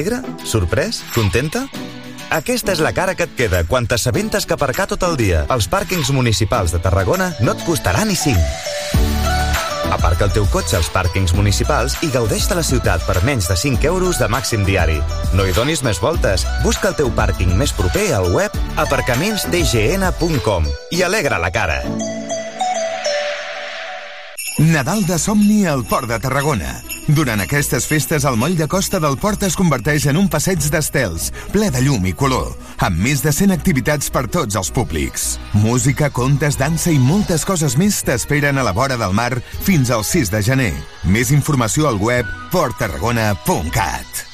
Alegre? Sorprès? Contenta? Aquesta és la cara que et queda quan t'assabentes que aparcar tot el dia als pàrquings municipals de Tarragona no et costarà ni 5. Aparca el teu cotxe als pàrquings municipals i gaudeix de la ciutat per menys de 5 euros de màxim diari. No hi donis més voltes. Busca el teu pàrquing més proper al web aparcamentsdgn.com i alegra la cara. Nadal de somni al Port de Tarragona. Durant aquestes festes, el moll de costa del port es converteix en un passeig d'estels, ple de llum i color, amb més de 100 activitats per tots els públics. Música, contes, dansa i moltes coses més t'esperen a la vora del mar fins al 6 de gener. Més informació al web porttarragona.cat.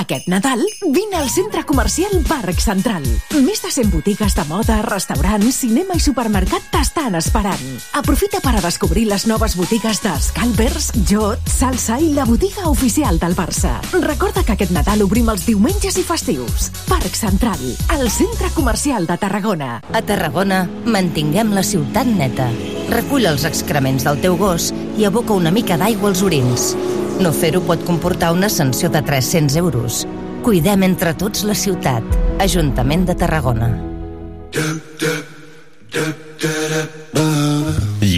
Aquest Nadal, vine al centre comercial Parc Central. Més de 100 botigues de moda, restaurants, cinema i supermercat t'estan esperant. Aprofita per a descobrir les noves botigues de Scalpers, Jot, Salsa i la botiga oficial del Barça. Recorda que aquest Nadal obrim els diumenges i festius. Parc Central, el centre comercial de Tarragona. A Tarragona, mantinguem la ciutat neta. Recull els excrements del teu gos i aboca una mica d'aigua als orins. No fer-ho pot comportar una sanció de 300 euros. Cuidem entre tots la ciutat. Ajuntament de Tarragona.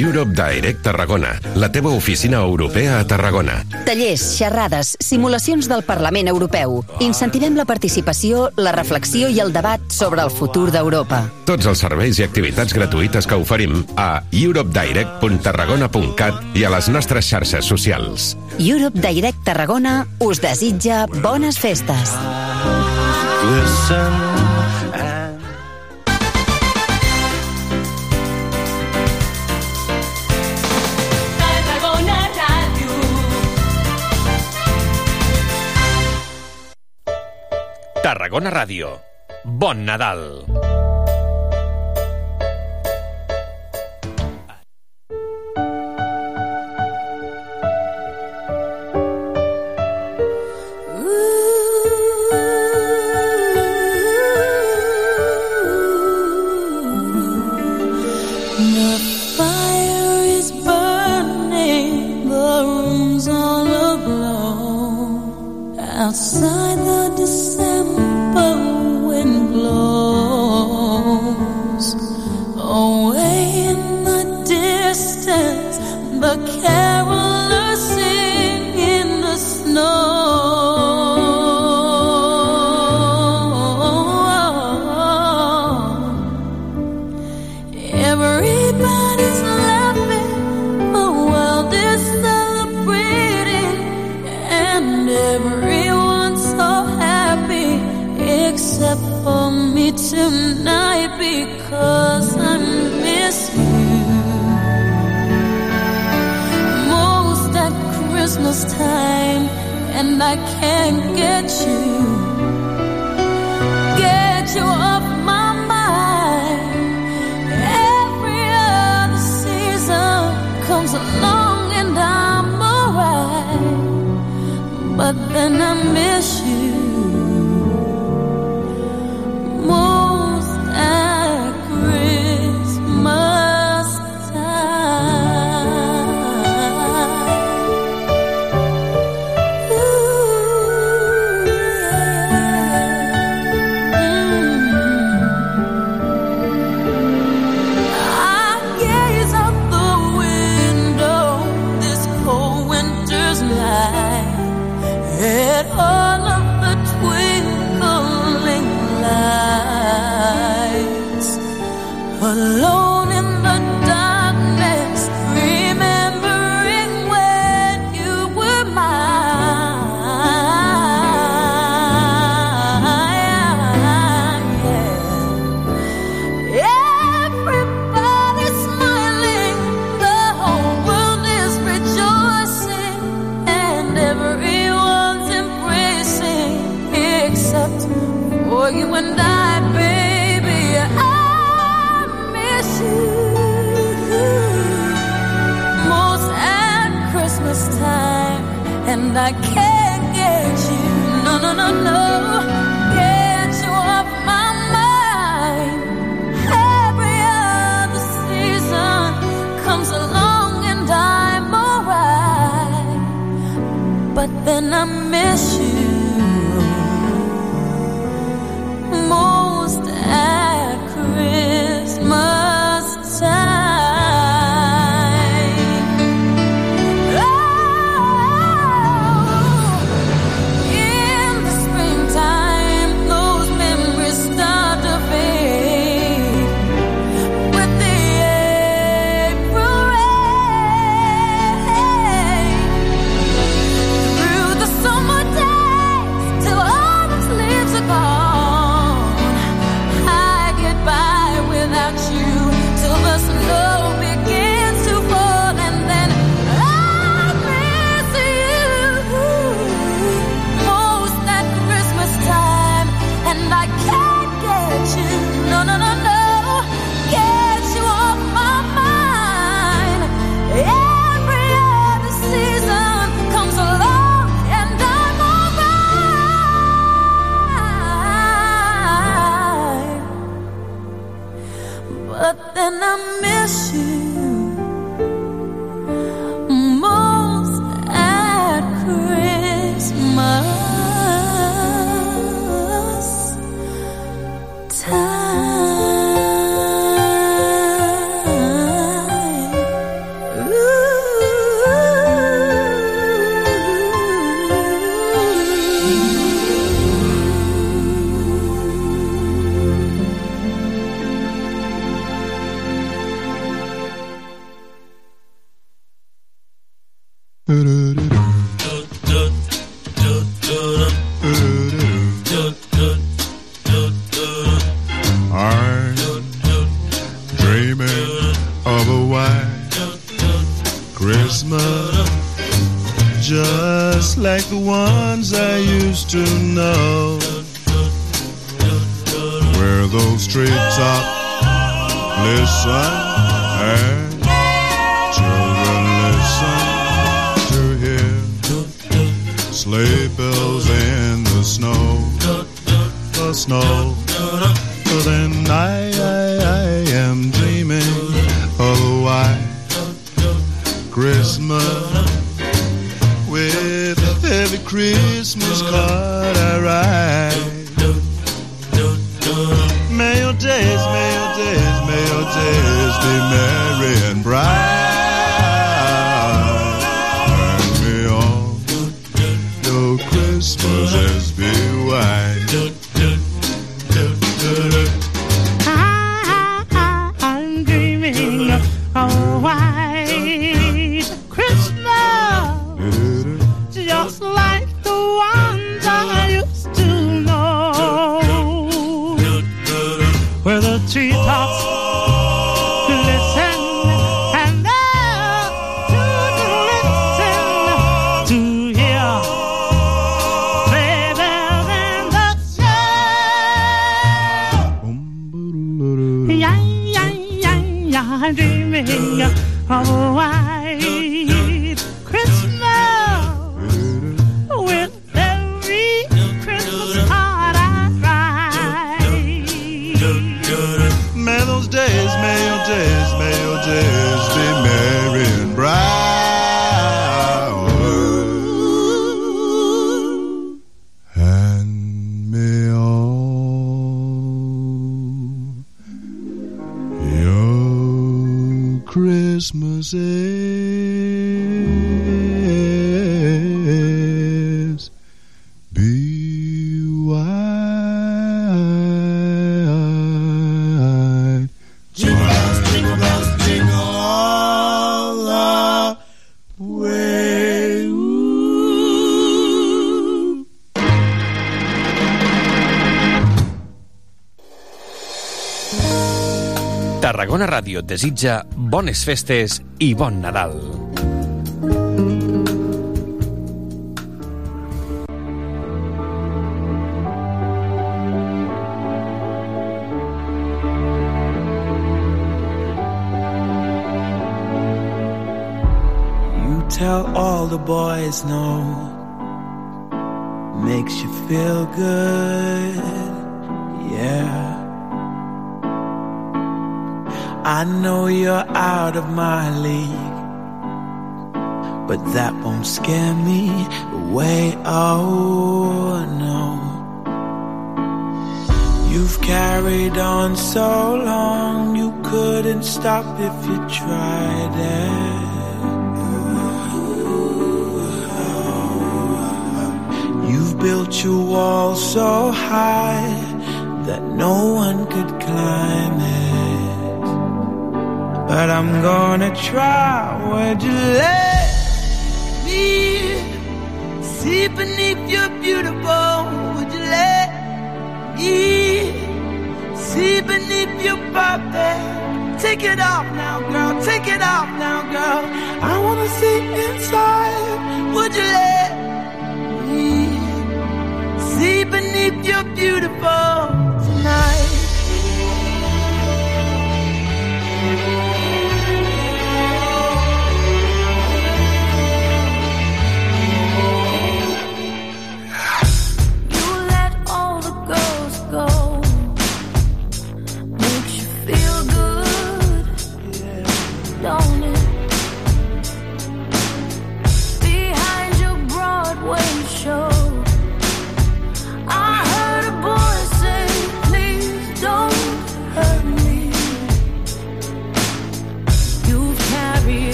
Europe Direct Tarragona, la teva oficina europea a Tarragona. Tallers, xerrades, simulacions del Parlament Europeu. Incentivem la participació, la reflexió i el debat sobre el futur d'Europa. Tots els serveis i activitats gratuïtes que oferim a europedirect.tarragona.cat i a les nostres xarxes socials. Europe Direct Tarragona us desitja bones festes. Tarragona Tarragona Ràdio. Bon Nadal. Along and I'm alright, but then I miss you I'm snow. Then Ràdio et desitja bones festes i bon Nadal. You tell all the boys no. Makes you feel good, I know you're out of my league, but that won't scare me away. Oh no. You've carried on so long, you couldn't stop if you tried it. You've built your wall so high that no one could climb it. But I'm gonna try. Would you let me see beneath your beautiful? Would you let me see beneath your perfect? Take it off now, girl. Take it off now, girl. I wanna see inside. Would you let me see beneath your beautiful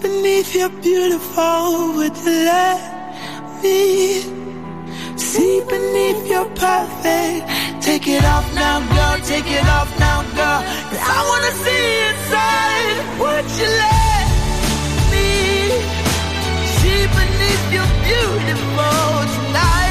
beneath your beautiful, would you let me see beneath your perfect? Take it off now, girl, take it off now, girl. 'Cause I wanna see inside. Would you let me see beneath your beautiful tonight?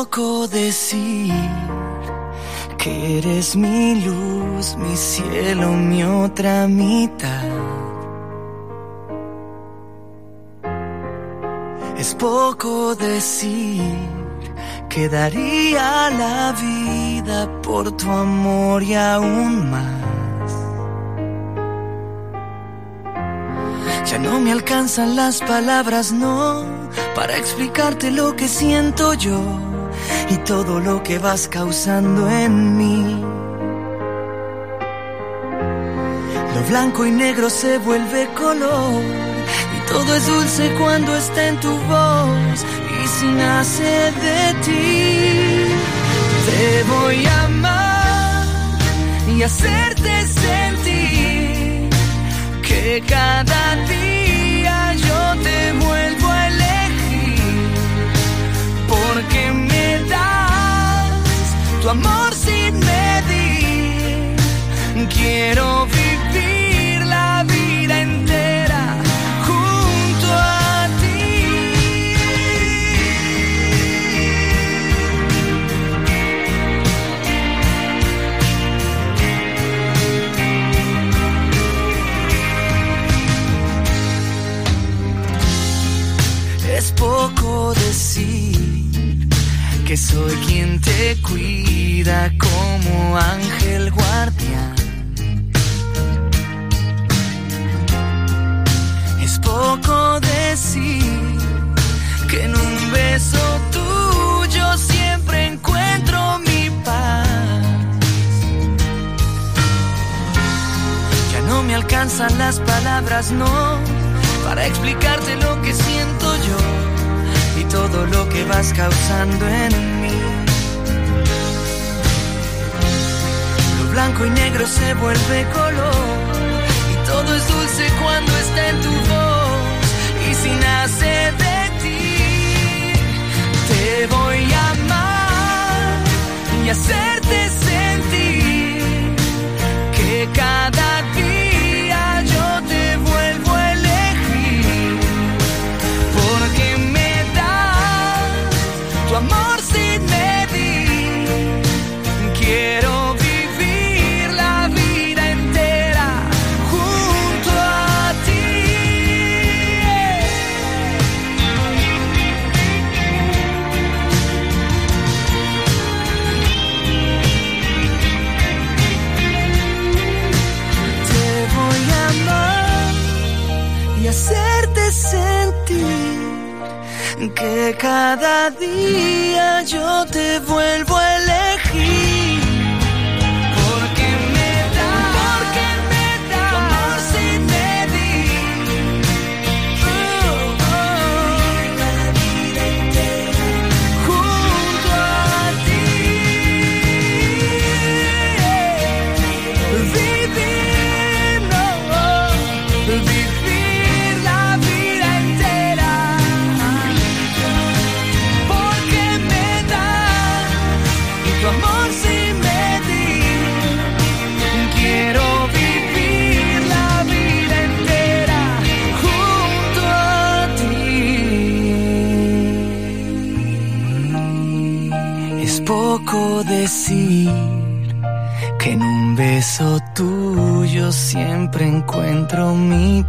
Es poco decir que eres mi luz, mi cielo, mi otra mitad. Es poco decir que daría la vida por tu amor y aún más. Ya no me alcanzan las palabras, no, para explicarte lo que siento yo y todo lo que vas causando en mí. Lo blanco y negro se vuelve color y todo es dulce cuando está en tu voz y si nace de ti. Te voy a amar y hacerte sentir que cada día tu amor sin medir. Quiero vivir la vida entera junto a ti. Es poco decir que soy quien te cuida como ángel guardián. Es poco decir que en un beso tuyo siempre encuentro mi paz. Ya no me alcanzan las palabras, no, para explicarte lo que siento yo todo lo que vas causando en mí. Lo blanco y negro se vuelve color y todo es dulce cuando está en tu voz y si nace de ti te voy a amar y hacerte sentir que cada cada día yo te vuelvo decir que en un beso tuyo siempre encuentro mi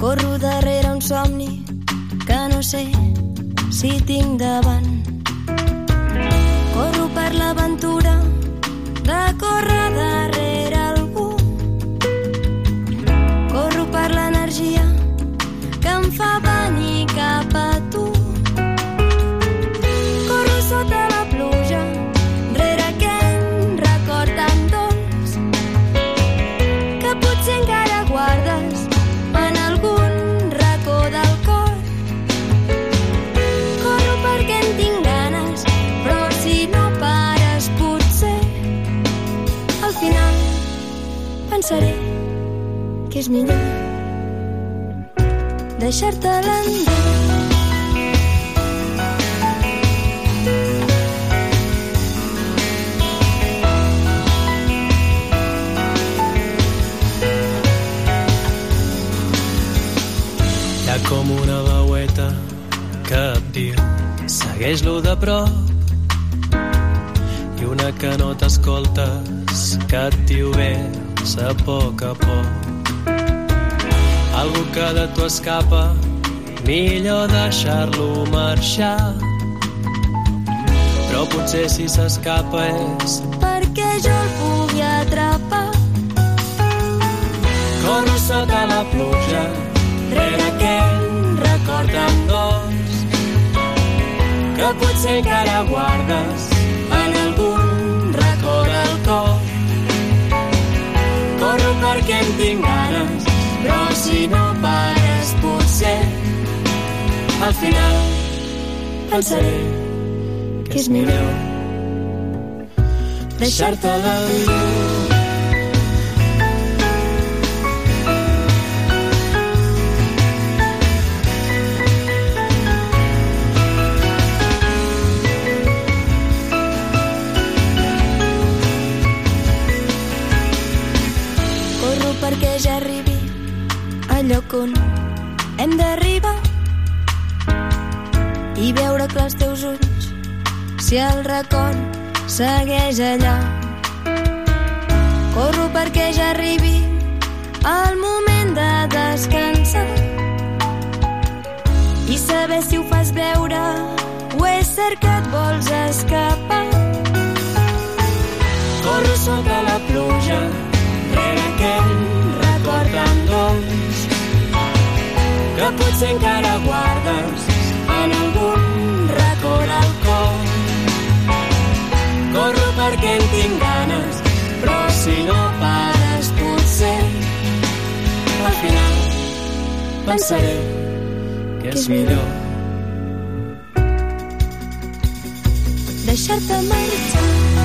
Corro darrere un somni que no sé si tinc davant. Corro per l'aventura de córrer darrere és millor deixar-te l'endur. Hi ha com una veueta que et diu segueix-lo de prop i una que no t'escoltes que et diu ves a poc a poc algú que de tu escapa millor deixar-lo marxar però potser si s'escapa és perquè jo el pugui atrapar. Corro sota la pluja rere aquell record tan dolç que potser encara guardes en algun racó del cor. Corro perquè en tinc ganes, però si no pares potser al final pensaré que és millor Deixar-te la. Corro perquè ja arribi lloc on hem d'arribar i veure clar els teus ulls si el record segueix allà. Corro perquè ja arribi el moment de descansar i saber si ho fas veure o és cert que et vols escapar. Corro sota la pluja rere aquell record tan dolç potser encara guardes en algun racó del cor. Corro perquè en tinc ganes, però si no pares potser al final pensaré que és millor deixar-te marxar.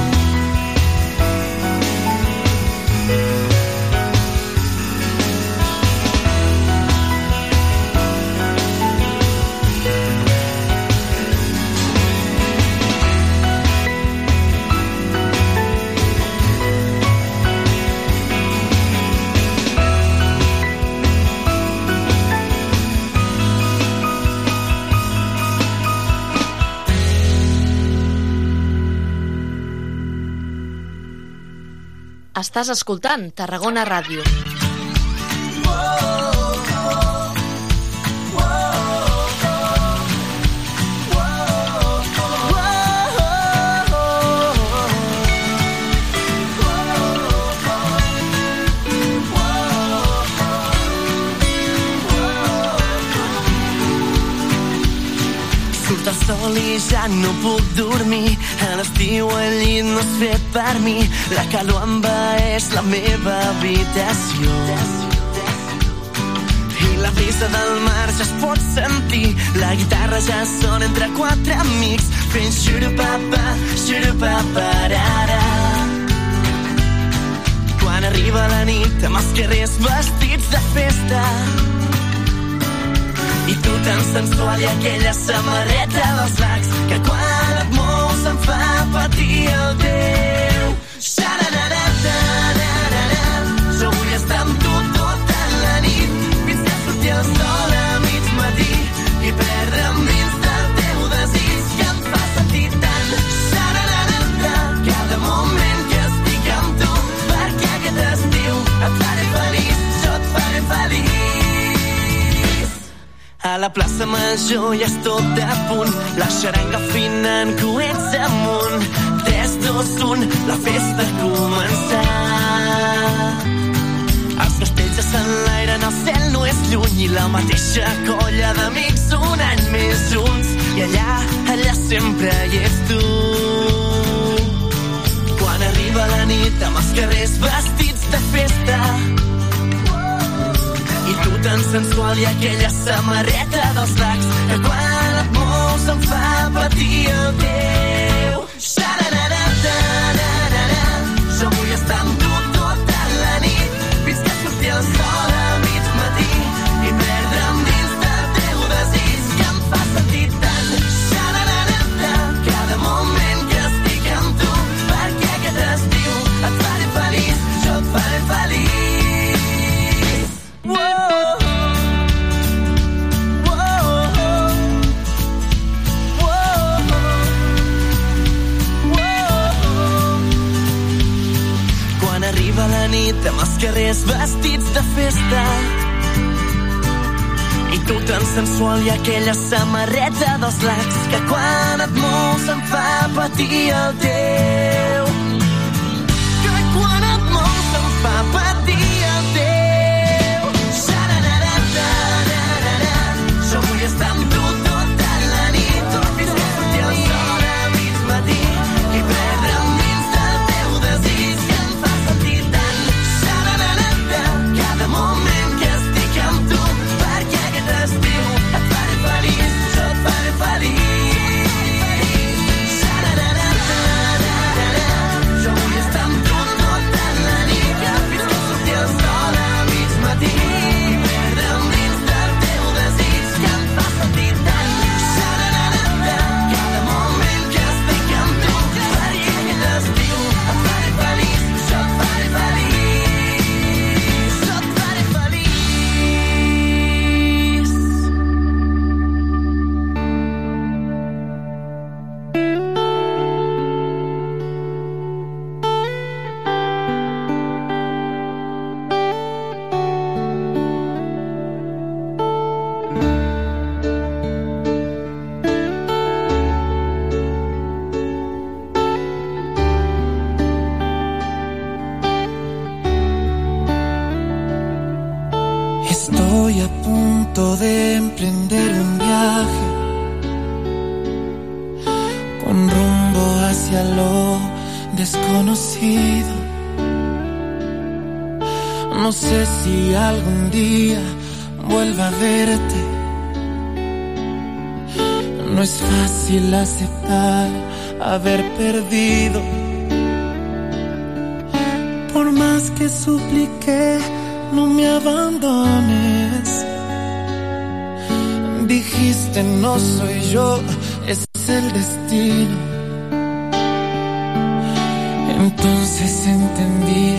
Estàs escoltant Tarragona Ràdio. Sol i ja no puc dormir. A l'estiu el llit no és fet per mi. La calor envaeix la meva habitació. I La brisa del mar ja es pot sentir, la guitarra ja sona entre quatre amics, fent xurupapa, xurupaparara. Quan arriba la nit amb els carrers vestits de festa i tu tan sensual i aquella samarreta dels lacs que quan et mous em fa patir el teu. La plaça Major ja és tot a punt, la xaranga fina en coets amunt. 3, 2, 1, la festa ha començat. Els castells ja s'enlairen, el cel no és lluny i la mateixa colla d'amics un any més junts. I allà, allà sempre hi ets tu. Quan arriba la nit amb els carrers vestits de festa, tu tan sensual i aquella samarreta dels lacs que quan et mous em fa patir el teu. que las amarre algún día vuelva a verte. No es fácil aceptar haber perdido. Por más que supliqué, no me abandones. Dijiste no soy yo, es el destino. Entonces entendí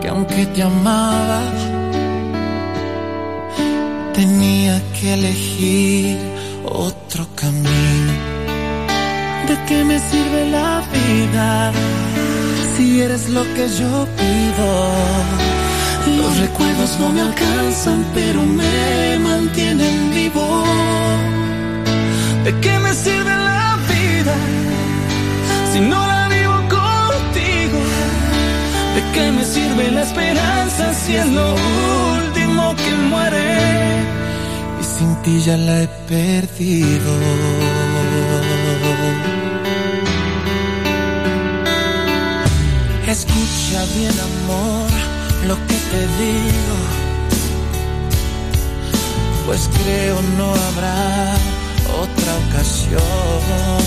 que aunque te amaba, tenía que elegir otro camino. ¿De qué me sirve la vida si eres lo que yo pido? Los recuerdos no me alcanzan, pero me mantienen vivo. ¿De qué me sirve la vida si no la vivo contigo? ¿De qué me sirve la esperanza si es lo último que muere? Y sin ti ya la he perdido. Escucha bien, amor, lo que te digo. pues creo no habrá otra ocasión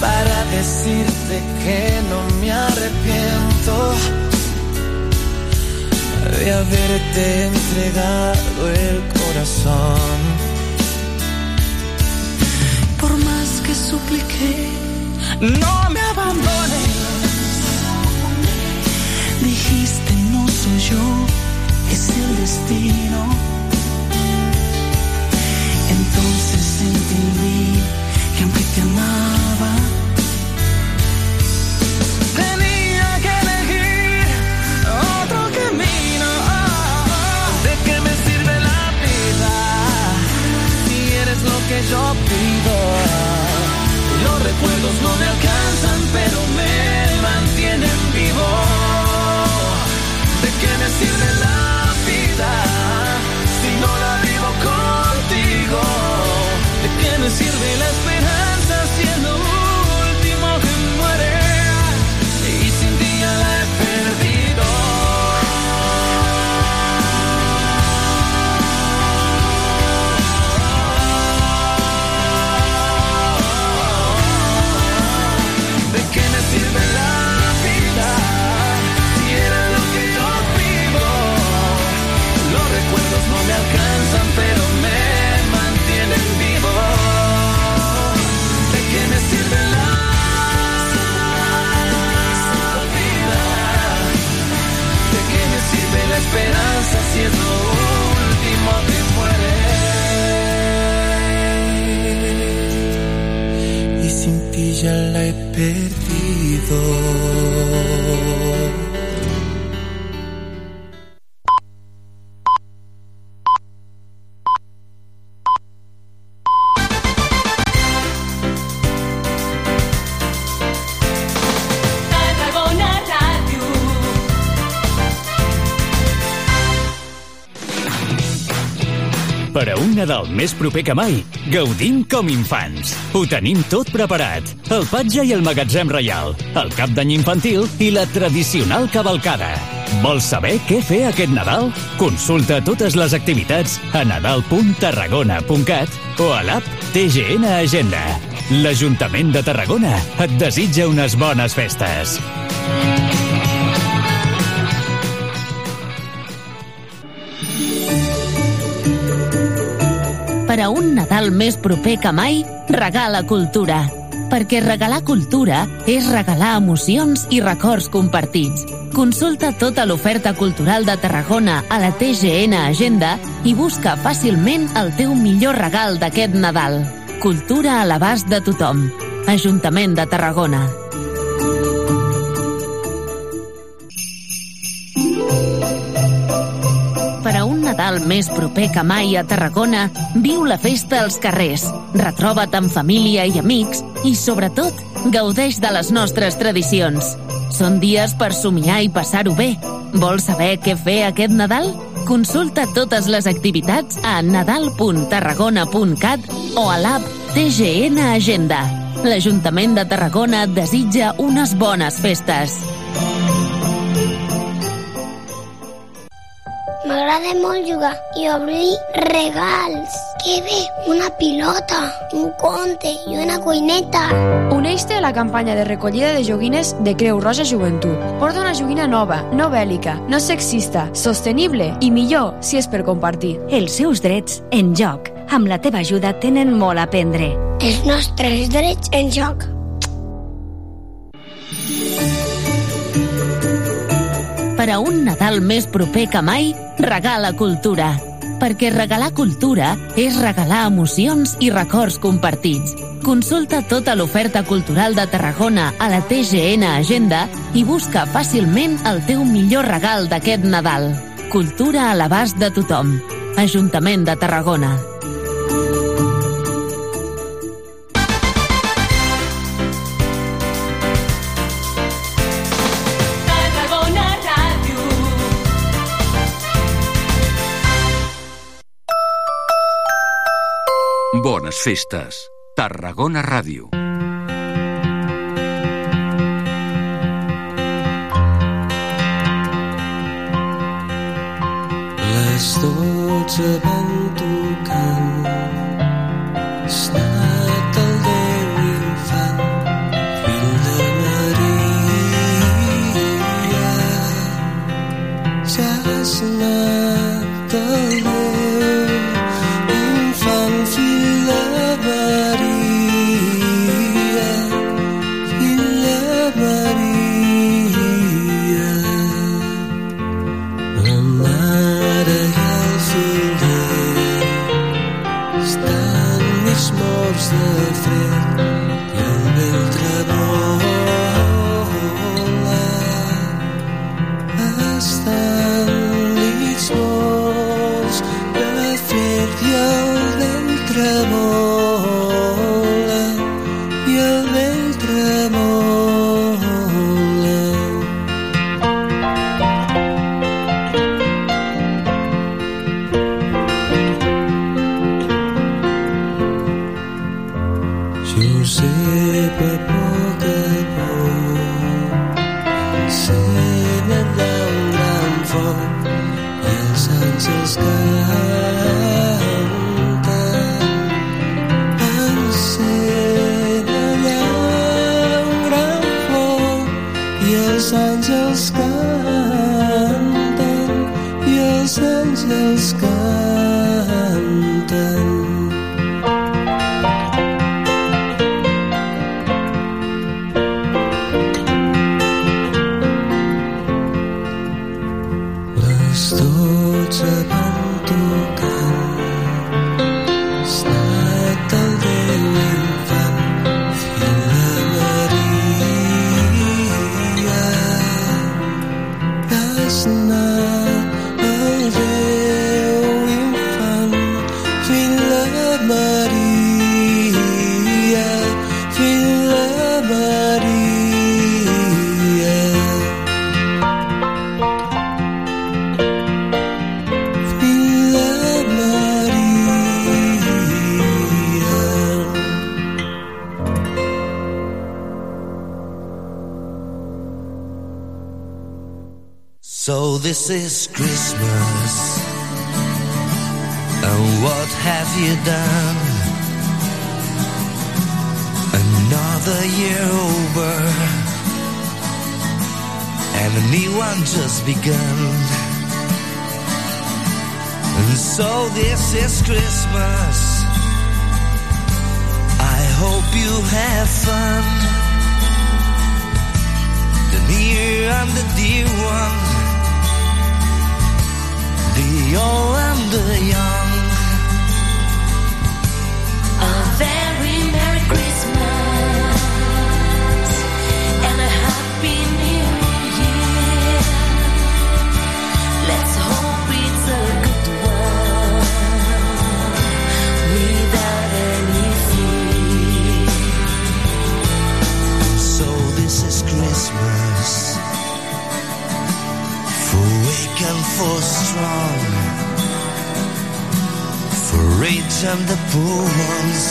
para decirte que no me arrepiento haberte entregado el corazón. Por más que supliqué, no me abandones. Dijiste, no soy yo, es el destino. Entonces entendí que aunque te amaba, lo pido? Los recuerdos no me alcanzan, pero me mantienen vivo. ¿De qué me sirve la vida si no la vivo contigo? ¿De qué me sirve la esperanza perdido. Per a un Nadal més proper que mai, gaudim com infants. Ho tenim tot preparat. El patge i el magatzem reial, el cap d'any infantil i la tradicional cavalcada. Vols saber què fer aquest Nadal? Consulta totes les activitats a nadal.tarragona.cat o a l'app TGN Agenda. L'Ajuntament de Tarragona et desitja unes bones festes. Per a un Nadal més proper que mai, regala cultura. Perquè regalar cultura és regalar emocions i records compartits. Consulta tota l'oferta cultural de Tarragona a la TGN Agenda i busca fàcilment el teu millor regal d'aquest Nadal. Cultura a l'abast de tothom. Ajuntament de Tarragona. Nadal més proper que mai a Tarragona, viu la festa als carrers, retroba't amb família i amics i, sobretot, gaudeix de les nostres tradicions. Són dies per somiar i passar-ho bé. Vols saber què fer aquest Nadal? Consulta totes les activitats a nadal.tarragona.cat o a l'app TGN Agenda. L'Ajuntament de Tarragona desitja unes bones festes. M'agrada molt jugar i obrir regals. Que bé, una pilota, un conte i una cuineta. Uneix-te a la campanya de recollida de joguines de Creu Roja Joventut. Porta una joguina nova, no bèl·lica, no sexista, sostenible i millor si és per compartir. Els seus drets en joc. Amb la teva ajuda tenen molt a aprendre. Els nostres drets en joc. Per a un Nadal més proper que mai, regala cultura. Perquè regalar cultura és regalar emocions i records compartits. Consulta tota l'oferta cultural de Tarragona a la TGN Agenda i busca fàcilment el teu millor regal d'aquest Nadal. Cultura a l'abast de tothom. Ajuntament de Tarragona. festes. Tarragona Ràdio. Les dotze van tocant Està el Déu infant Fill de Maria Ja has anat incredible and a new one just begun. And so this is Christmas. I hope you have fun. The near and the dear one, the old and the young. and for strong, for rich and the poor ones.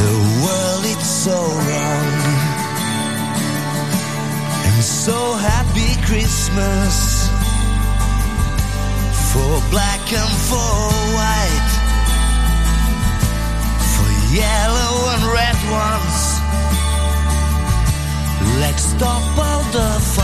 The world it's so wrong. And so happy Christmas for black and for white, for yellow and red ones. Let's stop all the fight.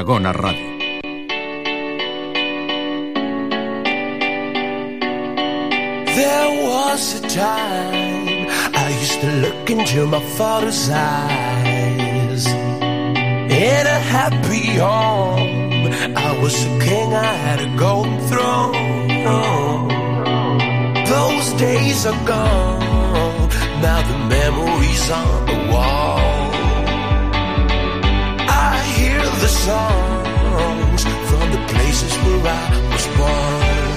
Tarragona Ràdio. There was a time I used to look into my father's eyes. In a happy home, I was a king, I had a golden throne. Those days are gone, now the memories on the wall. The songs from the places where I was born.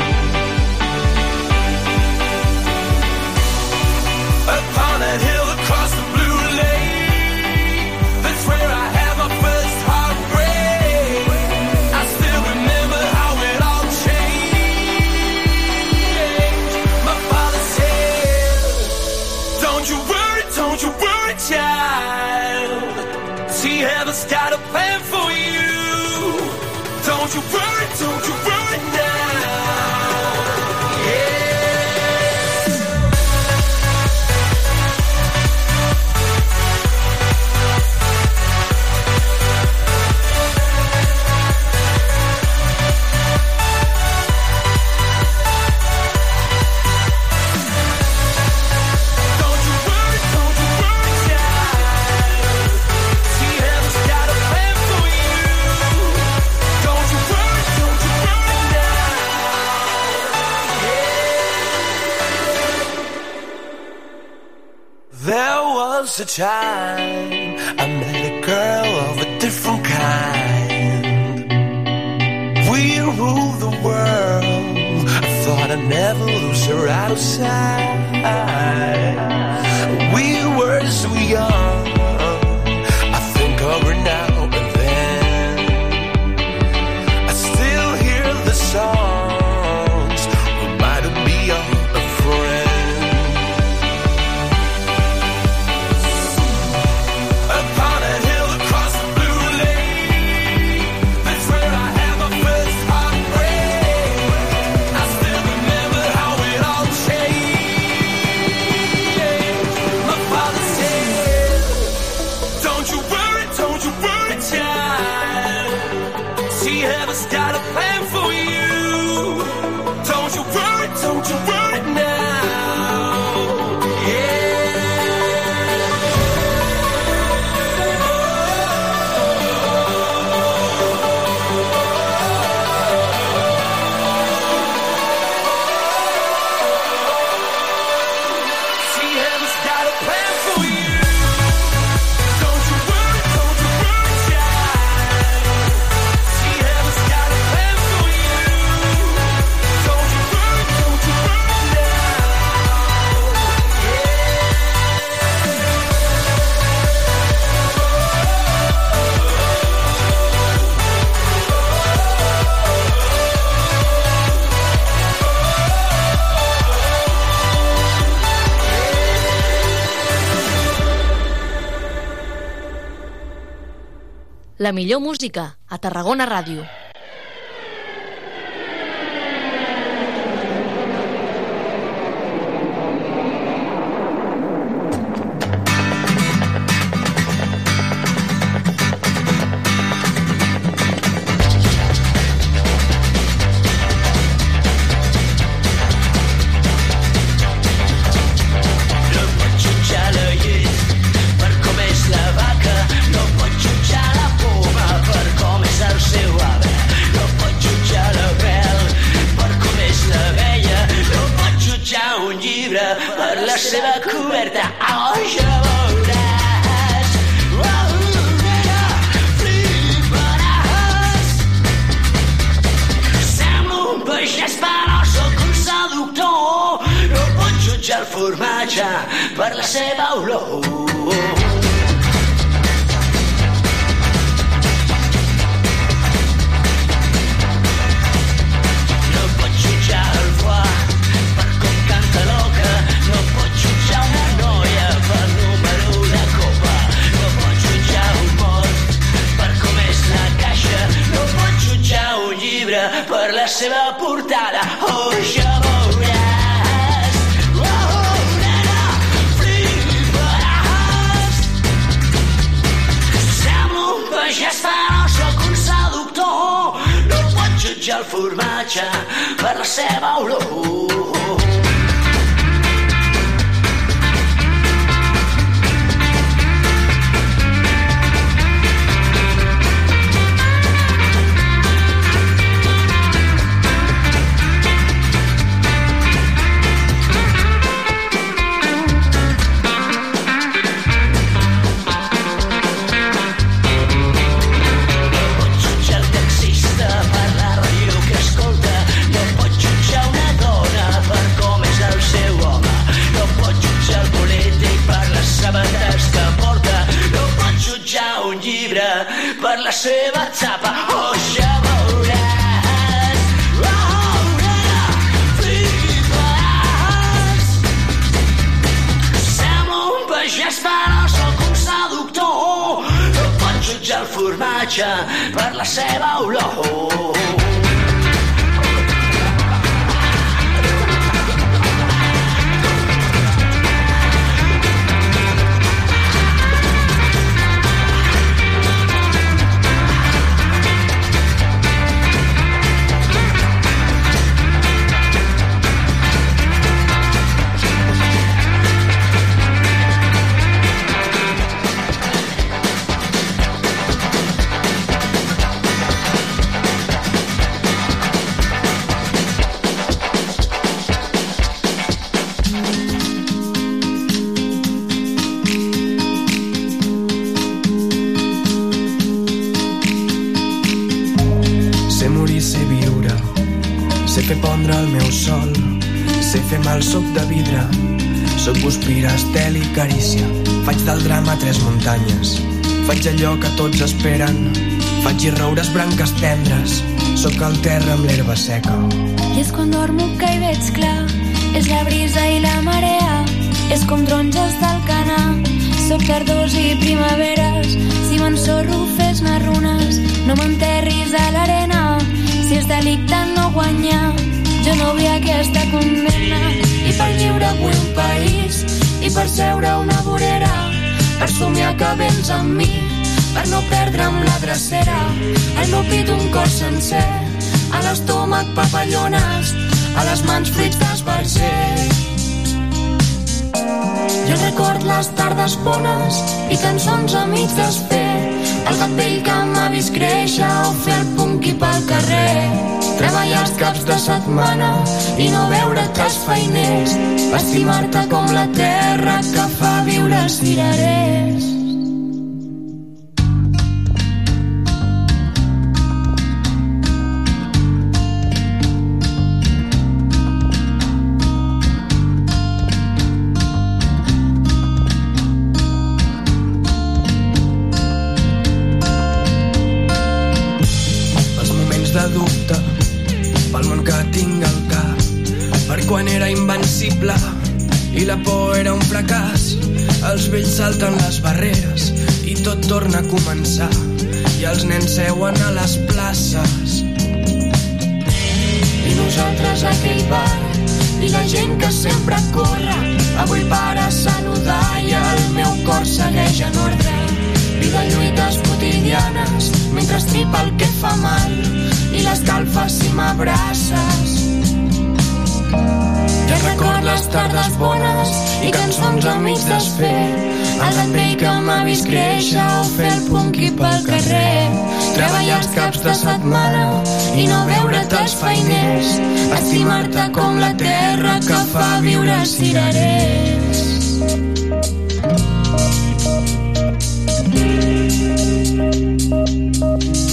Upon that hill across the blue lake, that's where I had my first heartbreak. I still remember how it all changed. My father said, Don't you worry, don't you worry, child. Was a time I met a girl of a different kind. We ruled the world. I thought I'd never lose her out of sight. We were so young. La millor música a Tarragona Ràdio. Sóc el terra amb l'herba seca. I és quan dormo que hi veig clar, és la brisa i la marea, és com taronges del canà, soc tardors i primaveres, si m'ensorro fes-ne runes, no m'enterris a l'arena, si és delicte no guanyar, jo no vull aquesta condemna, i per lliure vull un país, i per seure una vorera, per somiar que vens amb mi, per no perdre'm la drecera, al meu pit un cor sencer, a l'estómac papallones, a les mans fruits d'esbarzer. Jo record les tardes bones i cançons amics desfer, el gat vell que m'ha vist créixer o fer el punqui pel carrer. Treballar els caps de setmana i no veure't els feiners, estimar-te com la terra que fa viure els cirerers. Veure't els feiners estimar-te com la terra que fa viure els cirerers. I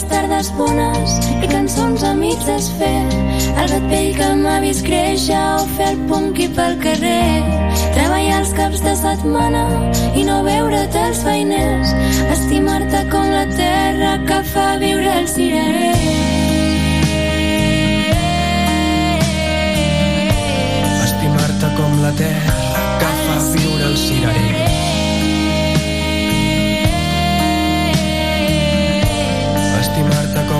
les tardes bones i cançons amics desfer el gat vell que m'ha vist créixer o fer el punqui pel carrer. Treballar els caps de setmana i no veure't els feiners. Estimar-te com la terra que fa viure els cirerers Estimar-te com la terra que fa viure el cirerer.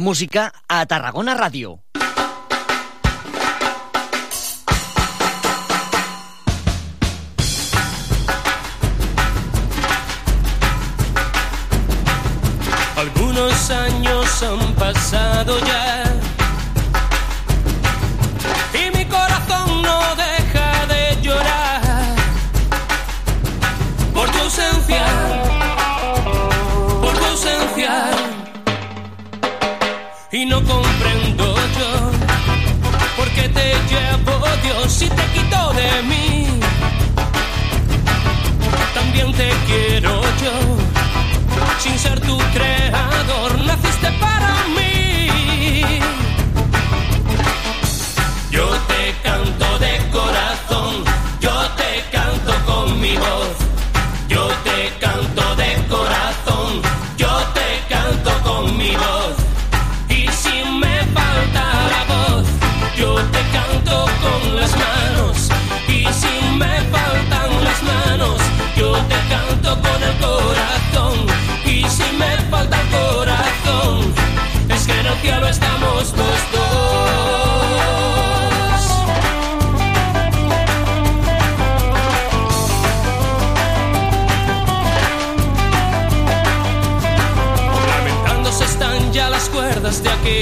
música a Tarragona Ràdio. Algunos años han pasado ya si te quito de mí, también te quiero yo, sin ser tu creador.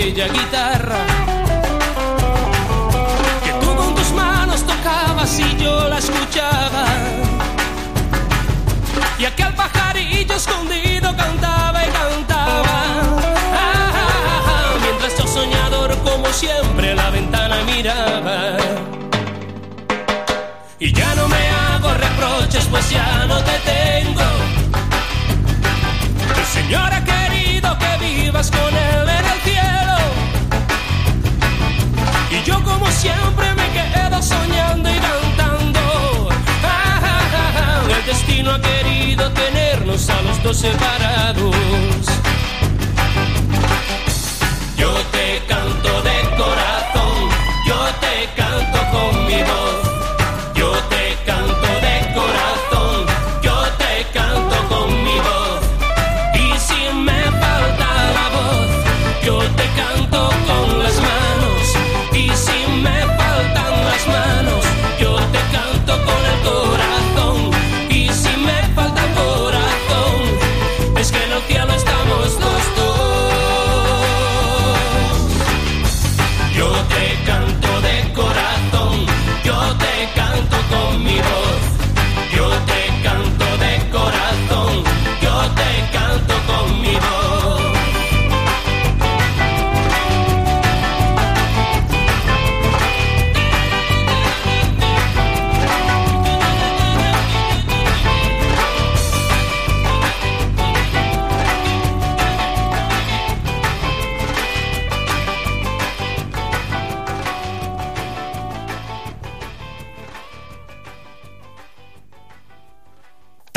aquella guitarra que tú con tus manos tocabas y yo la escuchaba. Y aquel pajarillo escondido cantaba y cantaba. Mientras yo soñador como siempre a la ventana miraba. Y ya no me hago reproches, pues ya no te tengo. Señora que siempre me quedo soñando y cantando. El destino ha querido tenernos a los dos separados. Yo te canto de corazón, yo te canto con mi voz.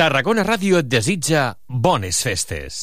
Tarragona Ràdio et desitja bones festes.